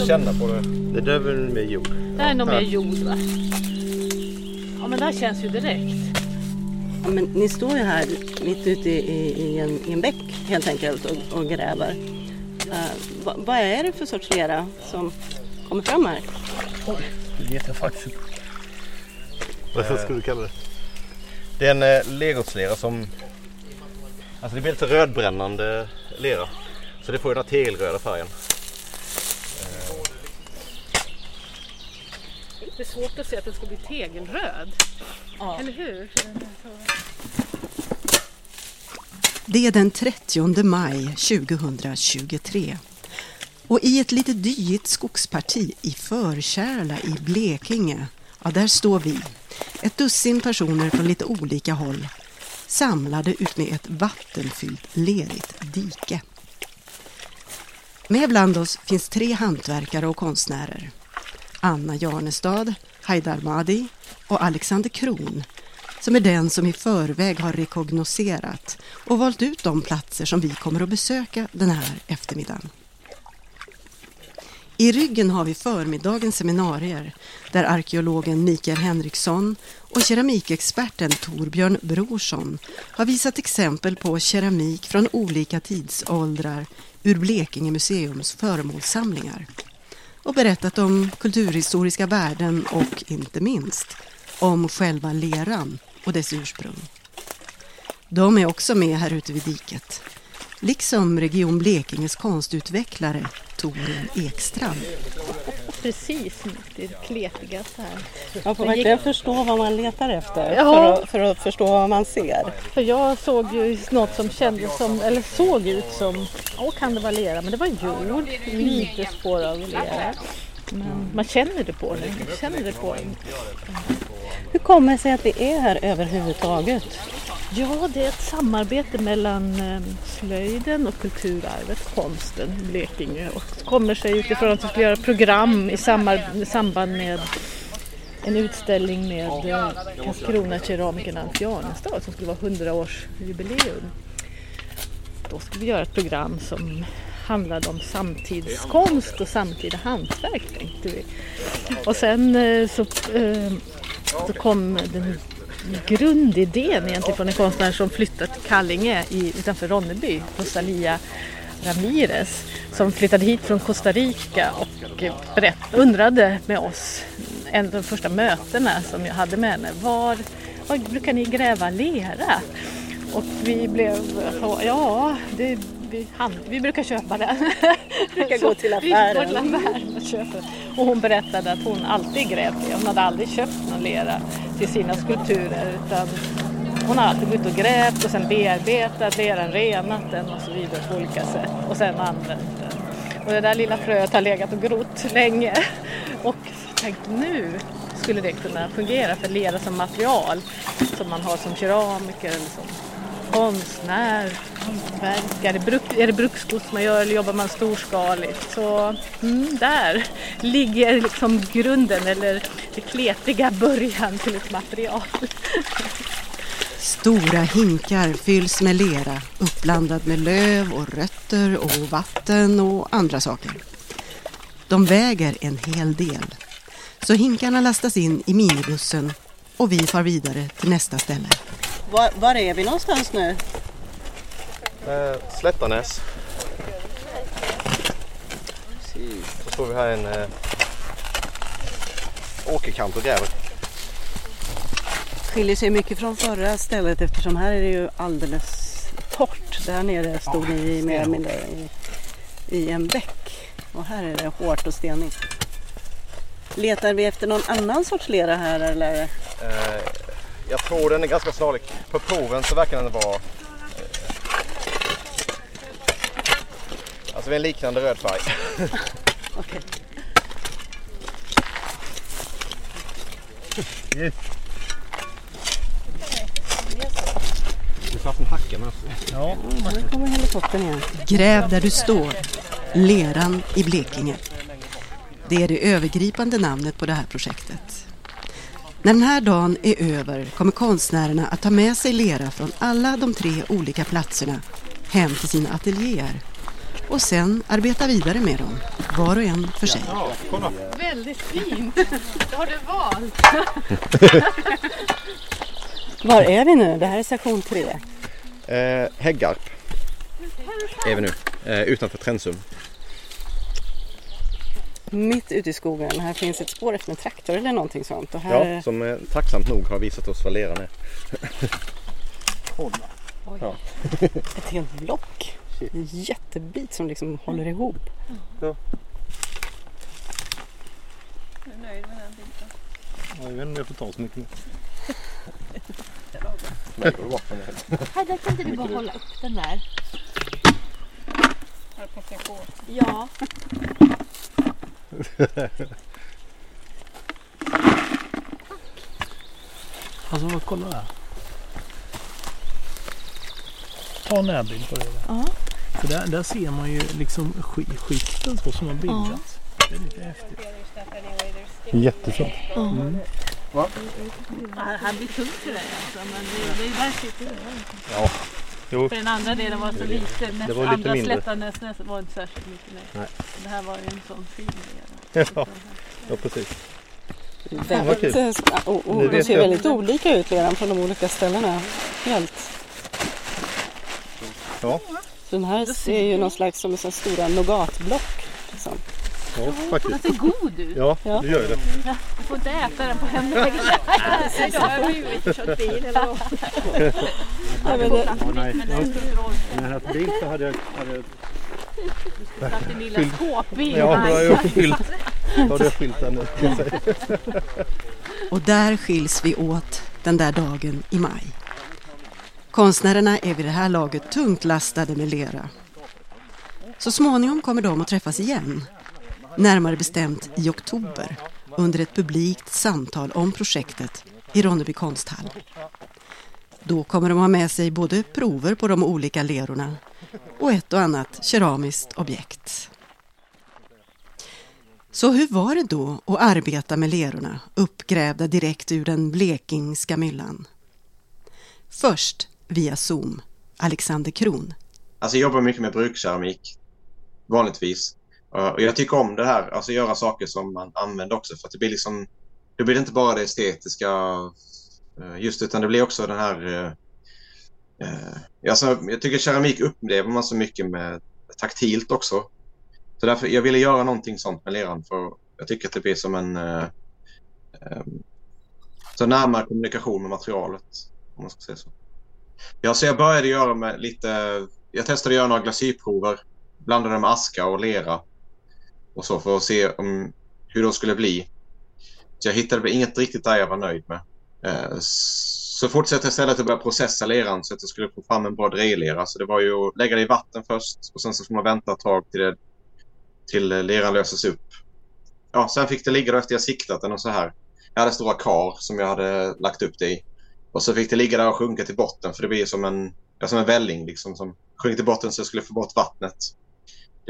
som... känna på det. Det där är väl med jord. Det här är nog mer jord va? Ja men det här känns ju direkt. Ja, men ni står ju här mitt ute i, i, en, i en bäck helt enkelt och, och gräver. Eh, vad, vad är det för sorts lera som kommer fram här? Det vet jag faktiskt inte. Vad skulle du kalla det? Det är en eh, lergotslera som... Alltså det blir lite rödbrännande lera. Så det får ju den här tegelröda färgen. Det är svårt att se att den ska bli tegelröd. Eller hur? Det är den 30 maj 2023 och i ett lite dyigt skogsparti i Förkärla i Blekinge, ja där står vi, ett dussin personer från lite olika håll, samlade utmed ett vattenfyllt lerigt dike. Med bland oss finns tre hantverkare och konstnärer. Anna Jarnestad, Haidar Madi och Alexander Kron som är den som i förväg har rekognoserat och valt ut de platser som vi kommer att besöka den här eftermiddagen. I ryggen har vi förmiddagens seminarier där arkeologen Mikael Henriksson och keramikexperten Torbjörn Brorsson har visat exempel på keramik från olika tidsåldrar ur Blekinge museums föremålssamlingar och berättat om kulturhistoriska värden och inte minst om själva leran och dess ursprung. De är också med här ute vid diket, liksom Region Blekinges konstutvecklare Torun Ekstrand. Precis, det är kletiga så här. Man får Men gick- verkligen förstå vad man letar efter Ja. för, att, för att förstå vad man ser. För jag såg ju något som kändes som, eller såg ut som, åh kan det vara lera? Men det var jord, lite spår av lera. Men man känner det på den, man känner det på den. Hur kommer det sig att vi är här överhuvudtaget? Ja, det är ett samarbete mellan eh, slöjden och kulturarvet, konsten i Blekinge. Och det kommer sig utifrån att vi skulle göra program i samband med en utställning med eh, Karlskrona-keramikern Alf Janestad som skulle vara 100-årsjubileum. Då skulle vi göra ett program som handlade om samtidskonst och samtida hantverk tänkte vi. Och sen eh, så, så kom den grundidén egentligen från en konstnär som flyttat till Kallinge i, utanför Ronneby, Rosalia Ramirez, som flyttade hit från Costa Rica och berätt, undrade med oss, en av de första mötena som jag hade med henne, var, var brukar ni gräva lera? Och vi blev ja, det, vi, han, vi brukar köpa den. brukar gå till Vi går affären. till affären och köper. Och hon berättade att hon alltid grävt det. Hon hade aldrig köpt någon lera till sina skulpturer utan hon har alltid gått och grävt och sen bearbetat leran, renat den och så vidare på olika sätt och sen använt den. Och det där lilla fröet har legat och grott länge och tänkt nu skulle det kunna fungera för lera som material som man har som keramiker eller som konstnär, hantverkare, bruk, är det bruksgods man gör eller jobbar man storskaligt? Så mm, där ligger liksom grunden eller det kletiga början till ett material. Stora hinkar fylls med lera uppblandad med löv och rötter och vatten och andra saker. De väger en hel del. Så hinkarna lastas in i minibussen och vi far vidare till nästa ställe. Var, var är vi någonstans nu? Eh, Slättanäs. Så står vi här i en eh, åkerkant och gräver. Skiljer sig mycket från förra stället eftersom här är det ju alldeles torrt. Där nere stod ni i, mer eller mindre i, i en bäck och här är det hårt och stenigt. Letar vi efter någon annan sorts lera här eller? Eh, jag tror den är ganska snarlik. På proven så verkar den vara... Eh, alltså det är en liknande röd färg. Okej. Du satt en hacka med Ja, Nu kommer helikoptern igen. Gräv där du står. Leran i Blekinge. Det är det övergripande namnet på det här projektet. När den här dagen är över kommer konstnärerna att ta med sig lera från alla de tre olika platserna hem till sina ateljéer och sen arbeta vidare med dem, var och en för sig. Väldigt fint! Det har du valt. Var är vi nu? Det här är sektion tre. Eh, Häggarp är vi nu, eh, utanför Trensum. Mitt ute i skogen. Här finns ett spår efter en traktor eller någonting sånt. Och här... Ja, som eh, tacksamt nog har visat oss vad leran är. Ett helt block. En jättebit som liksom håller ihop. Ja, jag vet inte om jag får ta så mycket mer. Här, där kan inte du bara hålla upp den där. Ja. Alltså kolla här. Ta en närbild på det. Där. Ja. För där, där ser man ju liksom sk- skikten så som har bildats. Det är lite häftigt. Jättefint. Ja, här blir tungt för dig alltså, men det, det är där sitter det. Ja. Jo. För den andra delen var så liten. det var lite andra mindre. Slättanäs näs var inte särskilt mycket mer. Nej. Det här var ju en sån fin del. Ja, ja precis. Väldigt, eh, och, och Det de ser jag. väldigt olika ut redan från de olika ställena. Helt. Ja, Så den här ser ju någon slags som så stora nougatblock. Ja Den faktiskt. ser god ut. Ja, Ja. det gör ju det. Du får inte äta den på hemvägen. Ja, men det, nej. Men den spelar roll. När jag hade bil så hade jag... Hade jag Satt din lilla skåpbil. Ja, då har jag fyllt, då har jag fyllt den. Och där skiljs vi åt den där dagen i maj. Konstnärerna är vid det här laget tungt lastade med lera. Så småningom kommer de att träffas igen. Närmare bestämt i oktober under ett publikt samtal om projektet i Ronneby konsthall. Då kommer de ha med sig både prover på de olika lerorna och ett och annat keramiskt objekt. Så hur var det då att arbeta med lerorna uppgrävda direkt ur den blekingska myllan? Först via Zoom, Alexander Kron. Alltså jag jobbar mycket med brukkeramik vanligtvis. Och jag tycker om det här, alltså göra saker som man använder också för att det blir liksom, det blir inte bara det estetiska eh, just utan det blir också den här, eh, eh, alltså, jag tycker keramik upplever man så mycket med taktilt också. Så därför, jag ville göra någonting sånt med leran för jag tycker att det blir som en eh, eh så närmare kommunikation med materialet om man ska säga så. Ja, så jag började göra med lite jag testade att göra några glasyrprover. Blandade med aska och lera. Och så för att se om, hur det skulle bli. Så jag hittade inget riktigt där jag var nöjd med. Eh, så fortsatte jag istället att börja processa leran så att jag skulle få fram en bra drejlera. Så det var ju att lägga det i vatten först och sen så får man vänta ett tag till, det, till leran löses upp. Ja, sen fick det ligga då efter jag siktat den och så här. Jag hade stora kar som jag hade lagt upp det i. Och så fick det ligga där och sjunka till botten för det blir som en, ja, som en välling liksom som sjönk till botten så jag skulle få bort vattnet.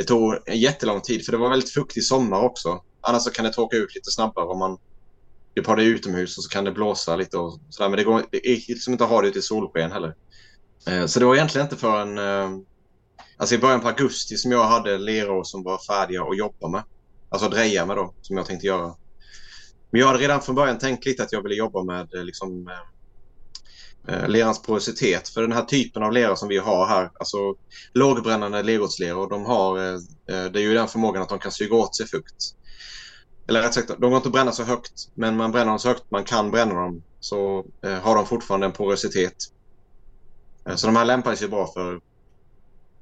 Det tog en jättelång tid för det var väldigt fuktig sommar också. Annars så kan det torka ut lite snabbare om man typ har det utomhus och så kan det blåsa lite och sådär. Men det går det är liksom inte att ha det ute i solsken heller. Eh, Så det var egentligen inte förrän eh, alltså i början på augusti som jag hade leror som var färdiga att jobba med. Alltså dreja med då, som jag tänkte göra. Men jag hade redan från början tänkt lite att jag ville jobba med eh, liksom eh, Eh, lerans porositet. För den här typen av lera som vi har här, alltså lågbrännande lergårdsleror, de har, eh, eh, det är ju den förmågan att de kan suga åt sig fukt. Eller rätt sagt, de går inte att bränna så högt, men man bränner dem så högt man kan bränna dem så eh, har de fortfarande en porositet. Eh, så de här lämpar sig bra för,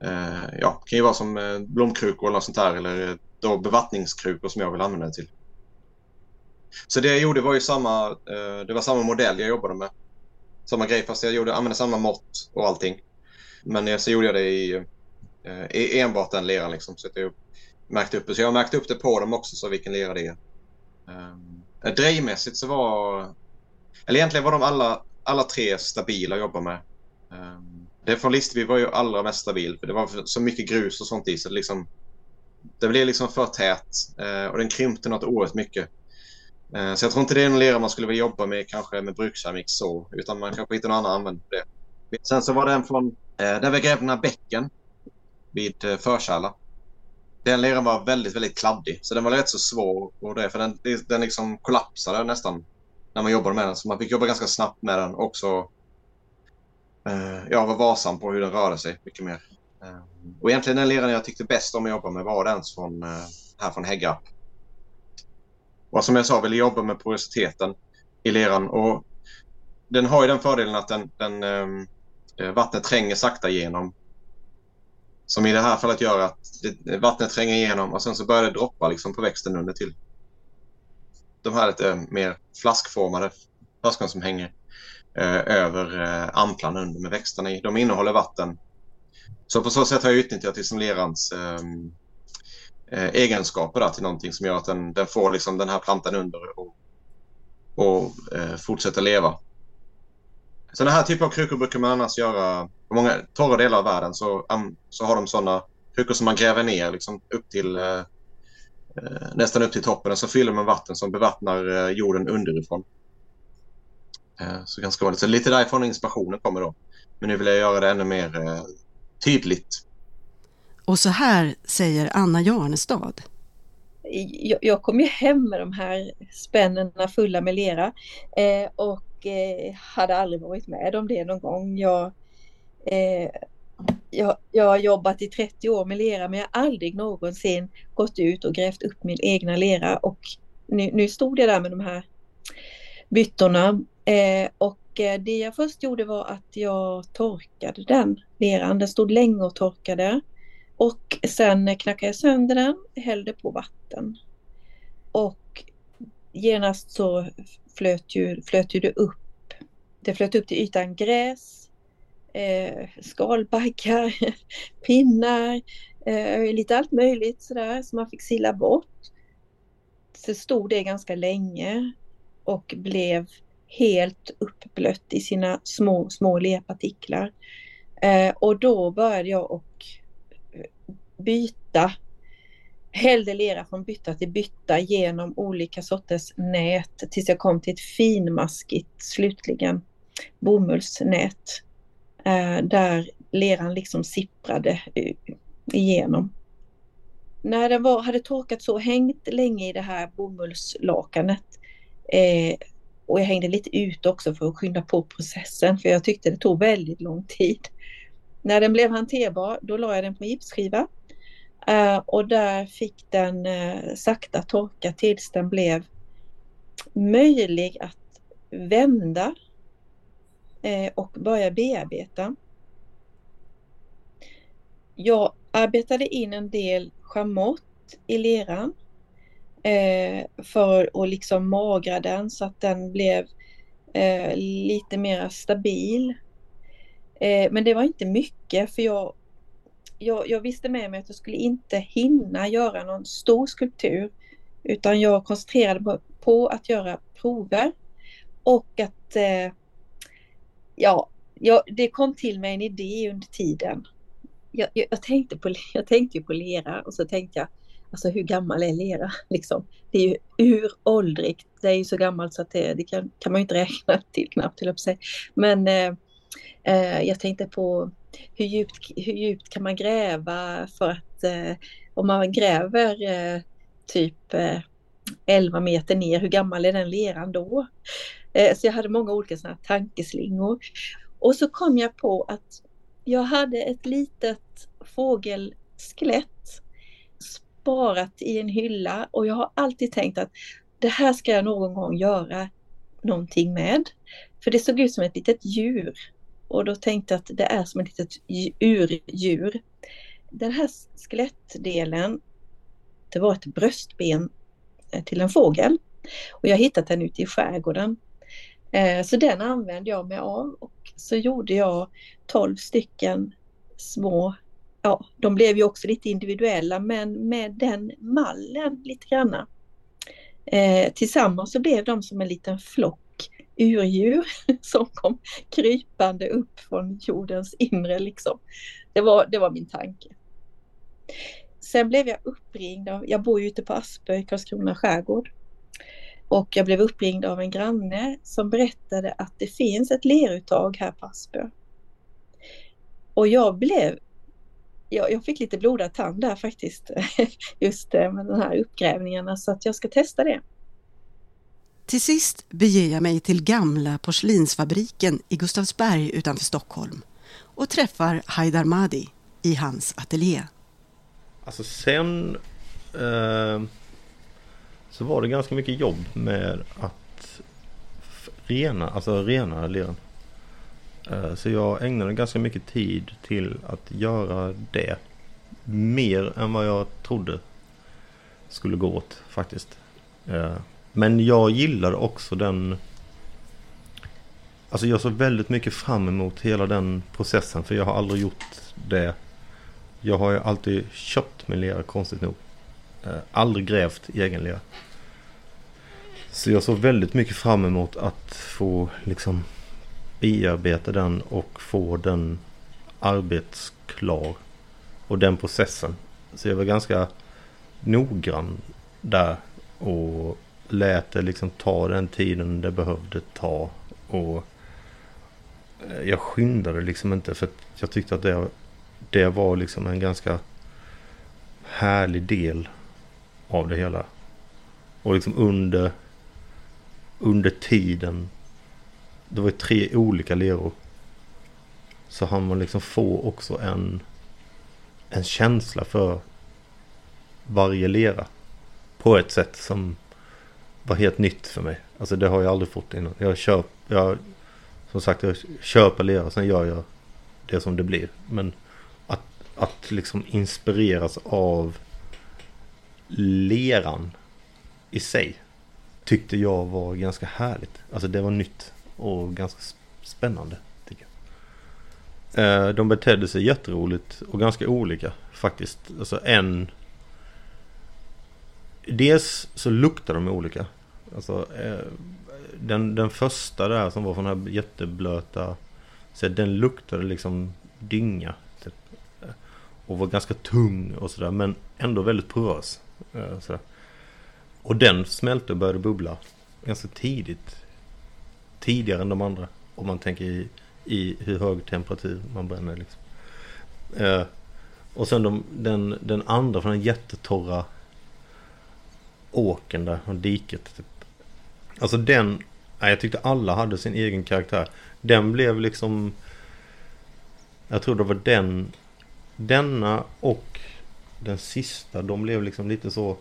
eh, ja, kan ju vara som eh, blomkrukor eller något sånt där, eller eh, då bevattningskrukor som jag vill använda det till. Så det jag gjorde var ju samma, eh, det var samma modell jag jobbade med samma grej fast jag gjorde, använde samma mått och allting. Men så gjorde jag det i, eh, i enbart den leran liksom. Så att jag märkte upp det. Så jag märkte upp det på dem också så vilken lera det är. Um, drejmässigt så var, eller egentligen var de alla, alla tre stabila att jobba med. Um, det från Listerby var ju allra mest stabil för det var så mycket grus och sånt i så det liksom det blev liksom för tät och den krympte något oerhört mycket. Eh, så jag tror inte det är en lera man skulle vilja jobba med kanske med brukskeramik så, utan man kanske hittar någon annan användning för det. Sen så var det en från eh, där vi grävde den här bäcken vid eh, Förkärla. Den leran var väldigt, väldigt kladdig, så den var rätt så svår och det, för den, den liksom kollapsade nästan när man jobbade med den. Så man fick jobba ganska snabbt med den också. Jag var varsam på hur den rörde sig mycket mer. Och egentligen den leran jag tyckte bäst om att jobba med var den från, här från Häggarp. Och som jag sa, ville jobba med porositeten i leran. Och den har ju den fördelen att den, den ehm, eh, vattnet tränger sakta igenom. Som i det här fallet gör att det, vattnet tränger igenom och sen så börjar det droppa liksom på växten under till. De här lite ehm, mer flaskformade flaskorna som hänger eh, över eh, amplan under med växterna i. De innehåller vatten. Så på så sätt har jag utnyttjat liksom lerans ehm, eh, egenskaper där, till någonting som gör att den, den får liksom den här plantan under och, och eh, fortsätter leva. Sådana här typer av krukor brukar man annars göra på många torra delar av världen så, um, så har de sådana krukor som man gräver ner liksom, upp till eh, eh, nästan upp till toppen och så fyller man vatten som bevattnar eh, jorden underifrån. Eh, så ganska vanligt. Så lite därifrån inspirationen kommer då. Men nu vill jag göra det ännu mer eh, tydligt och så här säger Anna Jarnestad. Jag, jag kom ju hem med de här spännena fulla med lera eh, och eh, hade aldrig varit med om det någon gång. Jag, eh, jag, jag har jobbat i 30 år med lera men jag har aldrig någonsin gått ut och grävt upp min egna lera och nu, nu stod jag där med de här byttorna eh, och eh, det jag först gjorde var att jag torkade den leran. Den stod länge och torkade. Och sen knackade jag sönder den, hällde på vatten. Och genast så flöt ju, flöt ju det upp. Det flöt upp till ytan gräs, eh, skalbaggar, pinnar, eh, lite allt möjligt sådär som man fick sila bort. Så stod det ganska länge och blev helt uppblött i sina små, små lerpartiklar. Eh, och då började jag och byta, hällde lera från bytta till bytta genom olika sorters nät tills jag kom till ett finmaskigt slutligen bomullsnät eh, där leran liksom sipprade eh, igenom. När den var, hade torkat så, hängt länge i det här bomullslakanet eh, och jag hängde lite ut också för att skynda på processen för jag tyckte det tog väldigt lång tid. När den blev hanterbar då la jag den på gipsskiva Eh, och där fick den eh, sakta torka tills den blev möjlig att vända eh, och börja bearbeta. Jag arbetade in en del schamott i leran för att liksom magra den så att den blev lite mer stabil. men det var inte mycket för jag jag, jag, visste med mig att jag skulle inte hinna göra någon stor skulptur utan jag koncentrerade på, på att göra prover och att eh, ja, jag, det kom till mig en idé under tiden. Jag, jag, jag, tänkte på, jag tänkte på lera och så tänkte jag Alltså hur gammal är lera? Liksom. Det är ju uråldrigt. Det är ju så gammalt så att det, det kan, kan, man ju inte räkna till knappt, till sig. Men eh, eh, jag tänkte på hur djupt, hur djupt kan man gräva för att eh, om man gräver eh, typ eh, 11 meter ner, hur gammal är den leran då? Eh, så jag hade många olika sådana tankeslingor. Och så kom jag på att jag hade ett litet fågelskelett sparat i en hylla och jag har alltid tänkt att det här ska jag någon gång göra någonting med. För det såg ut som ett litet djur och då tänkte jag att det är som ett litet urdjur. Den här skelettdelen, det var ett bröstben eh, till en fågel. Och jag har hittat den ute i skärgården. Eh, så den använde jag mig av och så gjorde jag 12 stycken små, ja de blev ju också lite individuella men med den mallen lite granna. Eh, tillsammans så blev de som en liten flock urdjur som kom krypande upp från jordens inre. Liksom. Det, var, det var min tanke. Sen blev jag uppringd av, jag bor ju ute på Aspö i Karlskrona skärgård. Och jag blev uppringd av en granne som berättade att det finns ett leruttag här på Aspö. Och jag blev jag, jag fick lite blodad tand där faktiskt, just med de här uppgrävningarna, så att jag ska testa det. Till sist beger jag mig till gamla porslinsfabriken i Gustavsberg utanför Stockholm och träffar Haidar Madi i hans ateljé. Alltså sen eh, så var det ganska mycket jobb med att rena, alltså rena leran. Eh, så jag ägnade ganska mycket tid till att göra det. Mer än vad jag trodde skulle gå åt faktiskt. Eh, men jag gillade också den... Alltså jag såg väldigt mycket fram emot hela den processen för jag har aldrig gjort det. Jag har ju alltid köpt min lera konstigt nog. Eh, aldrig grävt egen lera. Så jag såg väldigt mycket fram emot att få liksom bearbeta den och få den arbetsklar. Och den processen. Så jag var ganska noggrann där. Och lät det liksom ta den tiden det behövde ta. Och eh, jag skyndade liksom inte för jag tyckte att det, det var liksom en ganska härlig del av det hela. Och liksom under, under tiden det var tre olika leror. Så han man liksom få också en, en känsla för varje lera. På ett sätt som var helt nytt för mig. Alltså det har jag aldrig fått innan. Jag köper, jag, som sagt, jag köper lera, sen gör jag det som det blir. Men att, att liksom inspireras av leran i sig tyckte jag var ganska härligt. Alltså det var nytt och ganska spännande. Tycker jag. Eh, de betedde sig jätteroligt och ganska olika faktiskt. Alltså en... Dels så luktar de olika. Alltså eh, den, den första där som var från den här jätteblöta. Så den luktade liksom dynga. Typ. Och var ganska tung och sådär men ändå väldigt porös. Eh, sådär. Och den smälte och började bubbla ganska tidigt tidigare än de andra. Om man tänker i, i hur hög temperatur man bränner. Liksom. Eh, och sen de, den, den andra från den jättetorra åken där, från diket. Typ. Alltså den, nej, jag tyckte alla hade sin egen karaktär. Den blev liksom, jag tror det var den, denna och den sista, de blev liksom lite så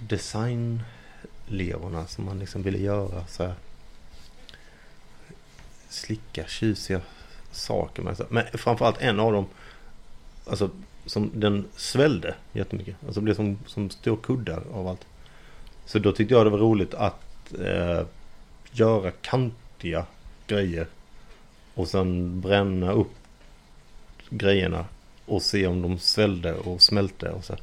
designlevorna som man liksom ville göra. Så här slicka tjusiga saker. med. men framförallt en av dem, alltså som den svällde jättemycket. Alltså blev som, som stor kuddar av allt. Så då tyckte jag det var roligt att eh, göra kantiga grejer. Och sen bränna upp grejerna och se om de svällde och smälte. Och så.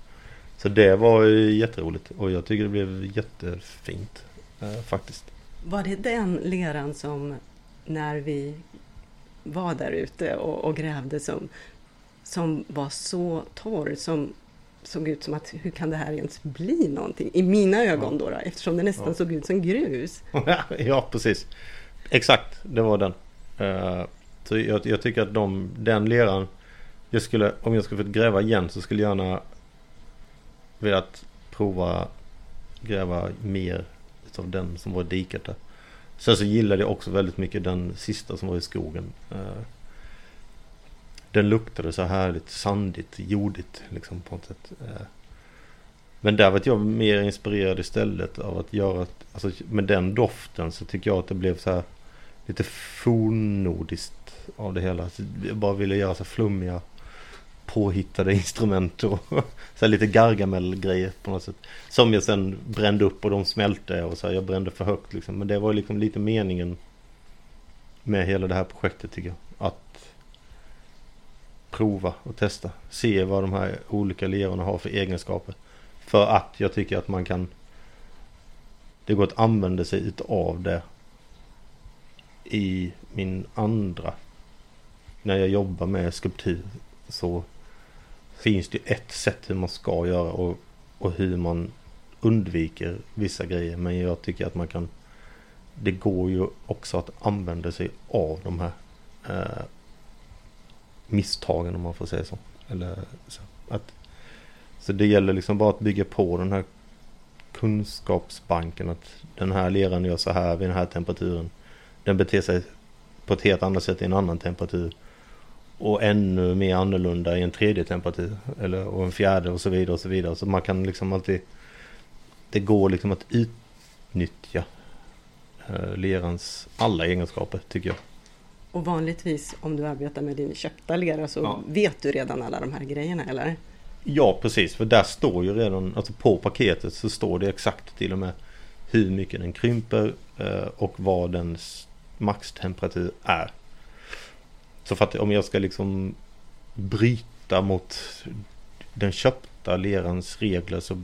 så det var jätteroligt och jag tycker det blev jättefint eh, faktiskt. Var det den leran som när vi var där ute och, och, grävde som, som var så torr som såg ut som att hur kan det här ens bli någonting? I mina ögon då, då eftersom det nästan ja. såg ut som grus. ja, precis. Exakt, det var den. Så jag, jag, tycker att de, den leran, jag skulle, om jag skulle få gräva igen så skulle jag gärna velat prova gräva mer av den som var diket där. Sen så gillade jag också väldigt mycket den sista som var i skogen. Den luktade så härligt sandigt, jordigt liksom på något sätt. Eh. Men där var jag mer inspirerad istället av att göra, alltså med den doften så tycker jag att det blev så här lite fornnordiskt av det hela. Alltså, jag bara ville göra så flummiga påhittade instrument och så lite Gargamel-grejer på något sätt. Som jag sen brände upp och de smälte och så här, jag brände för högt liksom. Men det var liksom lite meningen med hela det här projektet tycker jag. Att prova och testa. Se vad de här olika lerorna har för egenskaper. För att jag tycker att man kan Det går att använda sig utav det i min andra när jag jobbar med skulptur så finns det ett sätt hur man ska göra och, och hur man undviker vissa grejer men jag tycker att man kan Det går ju också att använda sig av de här eh, misstagen om man får säga så. Eller så, att, så det gäller liksom bara att bygga på den här kunskapsbanken att den här leran gör så här vid den här temperaturen. Den beter sig på ett helt annat sätt i en annan temperatur. Och ännu mer annorlunda i en tredje temperatur. Eller och en fjärde och så vidare och så vidare. Så man kan liksom alltid Det går liksom att utnyttja eh, lerans alla egenskaper tycker jag. Och vanligtvis om du arbetar med din köpta lera så Ja. vet du redan alla de här grejerna eller? Ja precis, för där står ju redan, alltså på paketet så står det exakt till och med hur mycket den krymper eh, och vad dens maxtemperatur är. Så för att om jag ska liksom bryta mot den köpta lerans regler så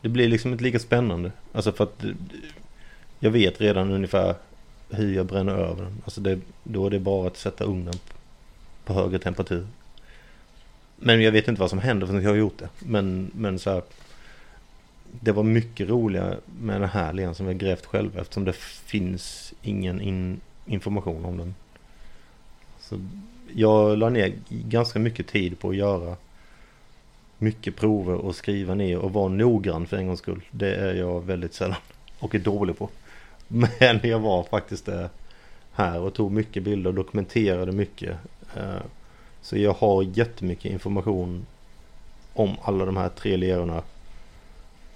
det blir liksom inte lika spännande. Alltså för att jag vet redan ungefär hur jag bränner över den. Alltså det, då är det bara att sätta ugnen på högre temperatur. Men jag vet inte vad som händer förrän jag har gjort det. Men, men så här, Det var mycket roligare med den här len som vi grävt själva eftersom det finns ingen in, information om den. Så jag la ner ganska mycket tid på att göra mycket prover och skriva ner och vara noggrann för en gångs skull. Det är jag väldigt sällan och är dålig på. Men jag var faktiskt här och tog mycket bilder och dokumenterade mycket. Eh, så jag har jättemycket information om alla de här tre lerorna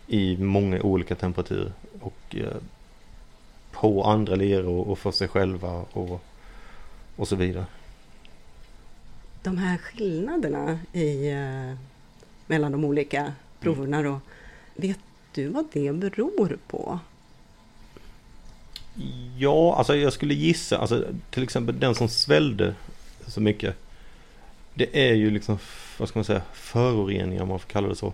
i många olika temperaturer. Och eh, på andra leror och för sig själva och, och så vidare. De här skillnaderna i, eh, mellan de olika proverna då. Vet du vad det beror på? Ja, alltså jag skulle gissa, alltså till exempel den som svällde så mycket. Det är ju liksom, vad ska man säga, föroreningar om man får kalla det så.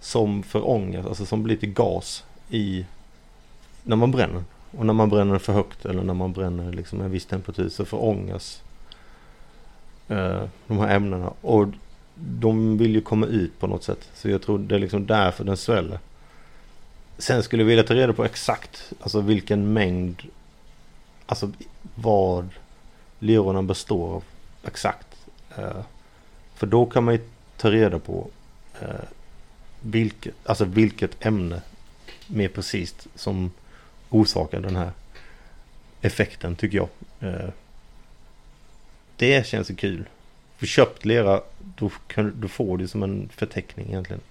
Som förångas, alltså som blir till gas i, när man bränner. Och när man bränner för högt eller när man bränner liksom en viss temperatur så förångas eh, de här ämnena. Och de vill ju komma ut på något sätt. Så jag tror det är liksom därför den sväller. Sen skulle jag vilja ta reda på exakt alltså vilken mängd Alltså vad lerorna består av exakt. Eh, för då kan man ju ta reda på eh, vilket, alltså vilket ämne mer precis som orsakar den här effekten tycker jag. Eh, det känns ju kul. För köpt lera då, kan, då får du som en förteckning egentligen.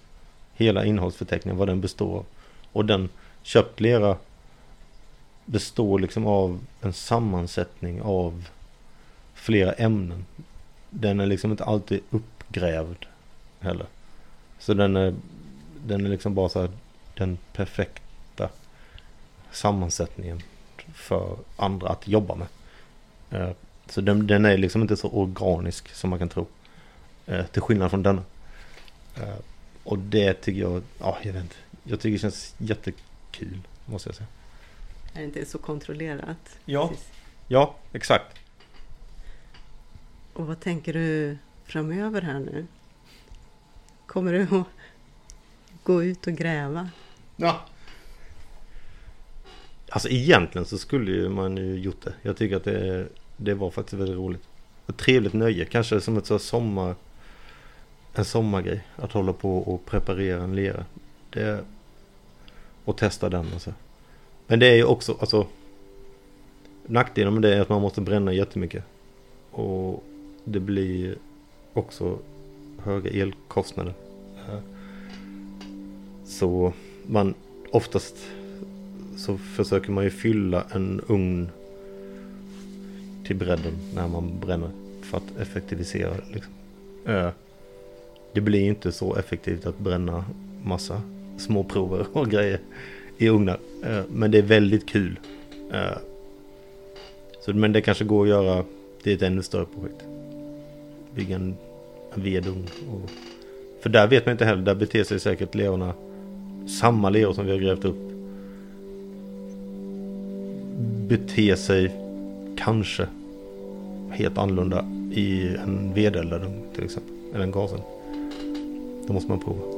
Hela innehållsförteckningen, vad den består av. Och den köpt lera består liksom av en sammansättning av flera ämnen. Den är liksom inte alltid uppgrävd heller. Så den är, den är liksom bara så här den perfekta sammansättningen för andra att jobba med. Eh, så den, den är liksom inte så organisk som man kan tro. Eh, till skillnad från denna. Eh, och det tycker jag, ja jag vet inte. Jag tycker det känns jättekul måste jag säga. Är det inte så kontrollerat? Ja. Precis. Ja, exakt. Och vad tänker du framöver här nu? Kommer du att gå ut och gräva? Ja. Alltså egentligen så skulle ju man ju gjort det. Jag tycker att det, det var faktiskt väldigt roligt. Ett trevligt nöje. Kanske som ett så sommar... En sommargrej. Att hålla på och preparera en lera. Det, och testa den och så. Men det är ju också alltså... Nackdelen med det är att man måste bränna jättemycket. Och det blir också höga elkostnader. Så man oftast så försöker man ju fylla en ugn till bredden när man bränner för att effektivisera. Liksom. Det blir inte så effektivt att bränna massa små prover och grejer i ugnar. Eh, men det är väldigt kul. Eh, så, men det kanske går att göra till ett ännu större projekt. Bygga en, en vedugn. Och, för där vet man inte heller, där beter sig säkert lerorna samma leror som vi har grävt upp beter sig kanske helt annorlunda i en vedeldad ugn till exempel. Eller en gasen. Det måste man prova.